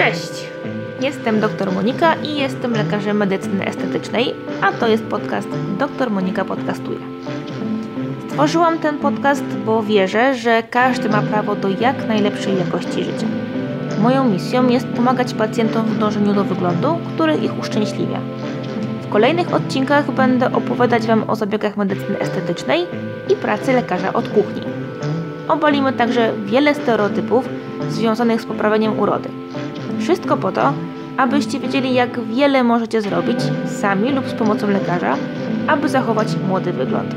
Cześć! Jestem dr Monika i jestem lekarzem medycyny estetycznej, a to jest podcast Dr Monika Podcastuje. Stworzyłam ten podcast, bo wierzę, że każdy ma prawo do jak najlepszej jakości życia. Moją misją jest pomagać pacjentom w dążeniu do wyglądu, który ich uszczęśliwia. W kolejnych odcinkach będę opowiadać Wam o zabiegach medycyny estetycznej i pracy lekarza od kuchni. Obalimy także wiele stereotypów związanych z poprawieniem urody. Wszystko po to, abyście wiedzieli, jak wiele możecie zrobić sami lub z pomocą lekarza, aby zachować młody wygląd.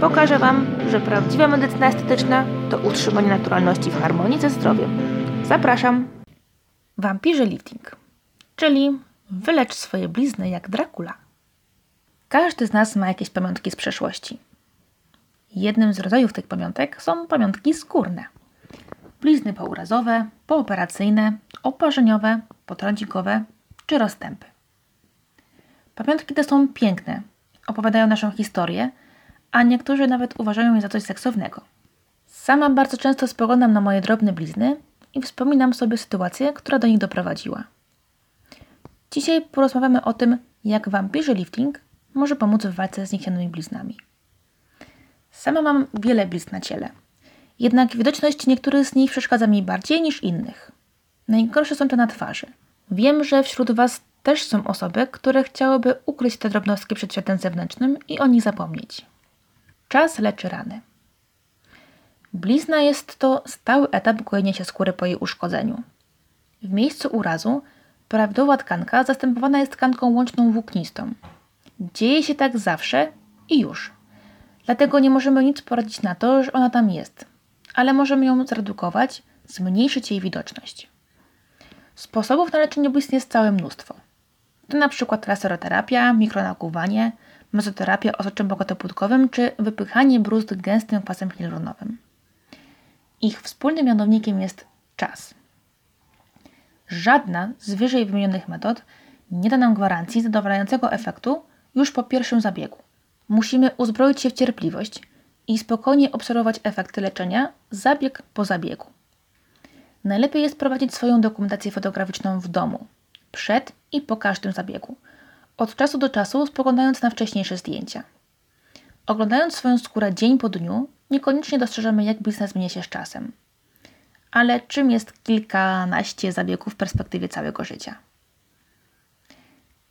Pokażę Wam, że prawdziwa medycyna estetyczna to utrzymanie naturalności w harmonii ze zdrowiem. Zapraszam! Wampirzy lifting, czyli wylecz swoje blizny jak Dracula. Każdy z nas ma jakieś pamiątki z przeszłości. Jednym z rodzajów tych pamiątek są pamiątki skórne. Blizny pourazowe, pooperacyjne, oparzeniowe, potrądzikowe czy rozstępy. Pamiątki te są piękne, opowiadają naszą historię, a niektórzy nawet uważają je za coś seksownego. Sama bardzo często spoglądam na moje drobne blizny i wspominam sobie sytuację, która do nich doprowadziła. Dzisiaj porozmawiamy o tym, jak wampirzy lifting może pomóc w walce z niechcianymi bliznami. Sama mam wiele blizn na ciele, jednak widoczność niektórych z nich przeszkadza mi bardziej niż innych. Najgorsze są te na twarzy. Wiem, że wśród Was też są osoby, które chciałyby ukryć te drobnostki przed światem zewnętrznym i o nich zapomnieć. Czas leczy rany. Blizna jest to stały etap gojenia się skóry po jej uszkodzeniu. W miejscu urazu prawidłowa tkanka zastępowana jest tkanką łączną włóknistą. Dzieje się tak zawsze i już. Dlatego nie możemy nic poradzić na to, że ona tam jest, ale możemy ją zredukować, zmniejszyć jej widoczność. Sposobów na leczenie blizn jest całe mnóstwo. To na przykład laseroterapia, mikronakuwanie, mezoterapia osoczem bogotopłótkowym czy wypychanie bruzd gęstym kwasem hialuronowym. Ich wspólnym mianownikiem jest czas. Żadna z wyżej wymienionych metod nie da nam gwarancji zadowalającego efektu już po pierwszym zabiegu. Musimy uzbroić się w cierpliwość i spokojnie obserwować efekty leczenia zabieg po zabiegu. Najlepiej jest prowadzić swoją dokumentację fotograficzną w domu, przed i po każdym zabiegu, od czasu do czasu spoglądając na wcześniejsze zdjęcia. Oglądając swoją skórę dzień po dniu, niekoniecznie dostrzeżemy, jak blizna zmienia się z czasem. Ale czym jest kilkanaście zabiegów w perspektywie całego życia?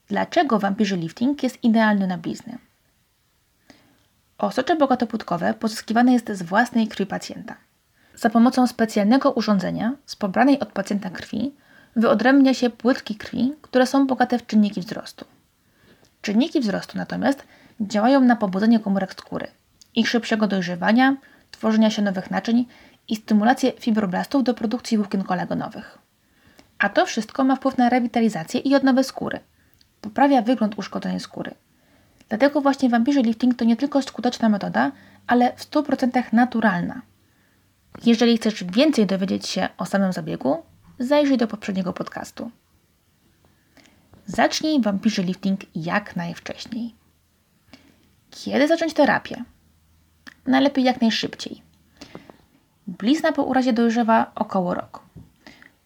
Dlaczego wampirzy lifting jest idealny na blizny? Osocze bogatopłótkowe pozyskiwane jest z własnej krwi pacjenta. Za pomocą specjalnego urządzenia z pobranej od pacjenta krwi wyodrębnia się płytki krwi, które są bogate w czynniki wzrostu. Czynniki wzrostu natomiast działają na pobudzenie komórek skóry, ich szybszego dojrzewania, tworzenia się nowych naczyń i stymulację fibroblastów do produkcji włókien kolagonowych. A to wszystko ma wpływ na rewitalizację i odnowę skóry. Poprawia wygląd uszkodzonej skóry. Dlatego właśnie wampirzy lifting to nie tylko skuteczna metoda, ale w 100% naturalna. Jeżeli chcesz więcej dowiedzieć się o samym zabiegu, zajrzyj do poprzedniego podcastu. Zacznij wampirzy lifting jak najwcześniej. Kiedy zacząć terapię? Najlepiej jak najszybciej. Blizna po urazie dojrzewa około roku.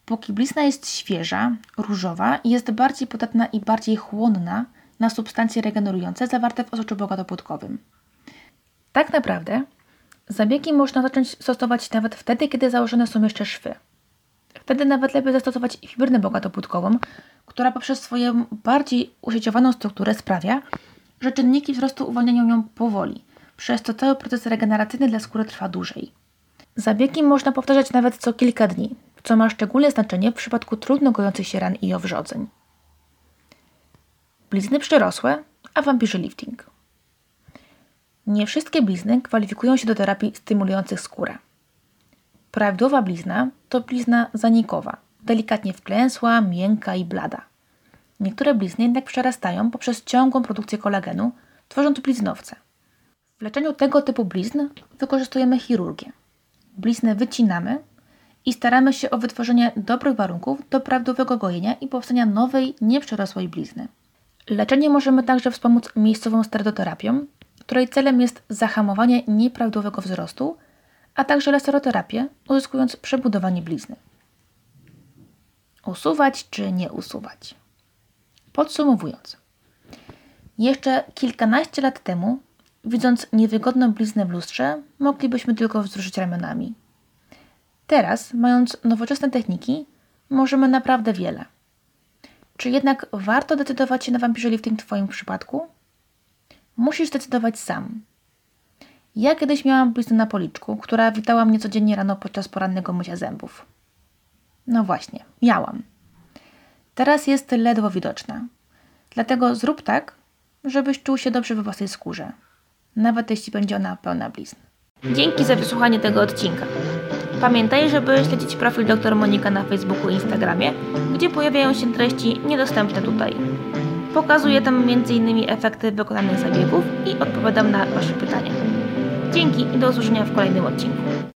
Póki blizna jest świeża, różowa i jest bardziej podatna i bardziej chłonna na substancje regenerujące zawarte w osoczu bogatopłytkowym. Tak naprawdę zabiegi można zacząć stosować nawet wtedy, kiedy założone są jeszcze szwy. Wtedy nawet lepiej zastosować fibrynę bogatopłytkową, która poprzez swoją bardziej usieciowaną strukturę sprawia, że czynniki wzrostu uwalniają ją powoli, przez co cały proces regeneracyjny dla skóry trwa dłużej. Zabiegi można powtarzać nawet co kilka dni, co ma szczególne znaczenie w przypadku trudno gojących się ran i owrzodzeń. Blizny przyrosłe, a wampirzy lifting. Nie wszystkie blizny kwalifikują się do terapii stymulujących skórę. Prawidłowa blizna to blizna zanikowa, delikatnie wklęsła, miękka i blada. Niektóre blizny jednak przerastają poprzez ciągłą produkcję kolagenu, tworząc bliznowce. W leczeniu tego typu blizn wykorzystujemy chirurgię. Bliznę wycinamy i staramy się o wytworzenie dobrych warunków do prawidłowego gojenia i powstania nowej, nieprzerosłej blizny. Leczenie możemy także wspomóc miejscową stereoterapią, której celem jest zahamowanie nieprawidłowego wzrostu, a także laseroterapię, uzyskując przebudowanie blizny. Usuwać czy nie usuwać? Podsumowując, jeszcze kilkanaście lat temu, widząc niewygodną bliznę w lustrze, moglibyśmy tylko wzruszyć ramionami. Teraz, mając nowoczesne techniki, możemy naprawdę wiele. Czy jednak warto decydować się na lifting w Twoim przypadku? Musisz decydować sam. Ja kiedyś miałam bliznę na policzku, która witała mnie codziennie rano podczas porannego mycia zębów. No właśnie, miałam. Teraz jest ledwo widoczna. Dlatego zrób tak, żebyś czuł się dobrze we własnej skórze, nawet jeśli będzie ona pełna blizn. Dzięki za wysłuchanie tego odcinka. Pamiętaj, żeby śledzić profil dr Monika na Facebooku i Instagramie, gdzie pojawiają się treści niedostępne tutaj. Pokazuję tam m.in. efekty wykonanych zabiegów i odpowiadam na Wasze pytania. Dzięki i do usłyszenia w kolejnym odcinku.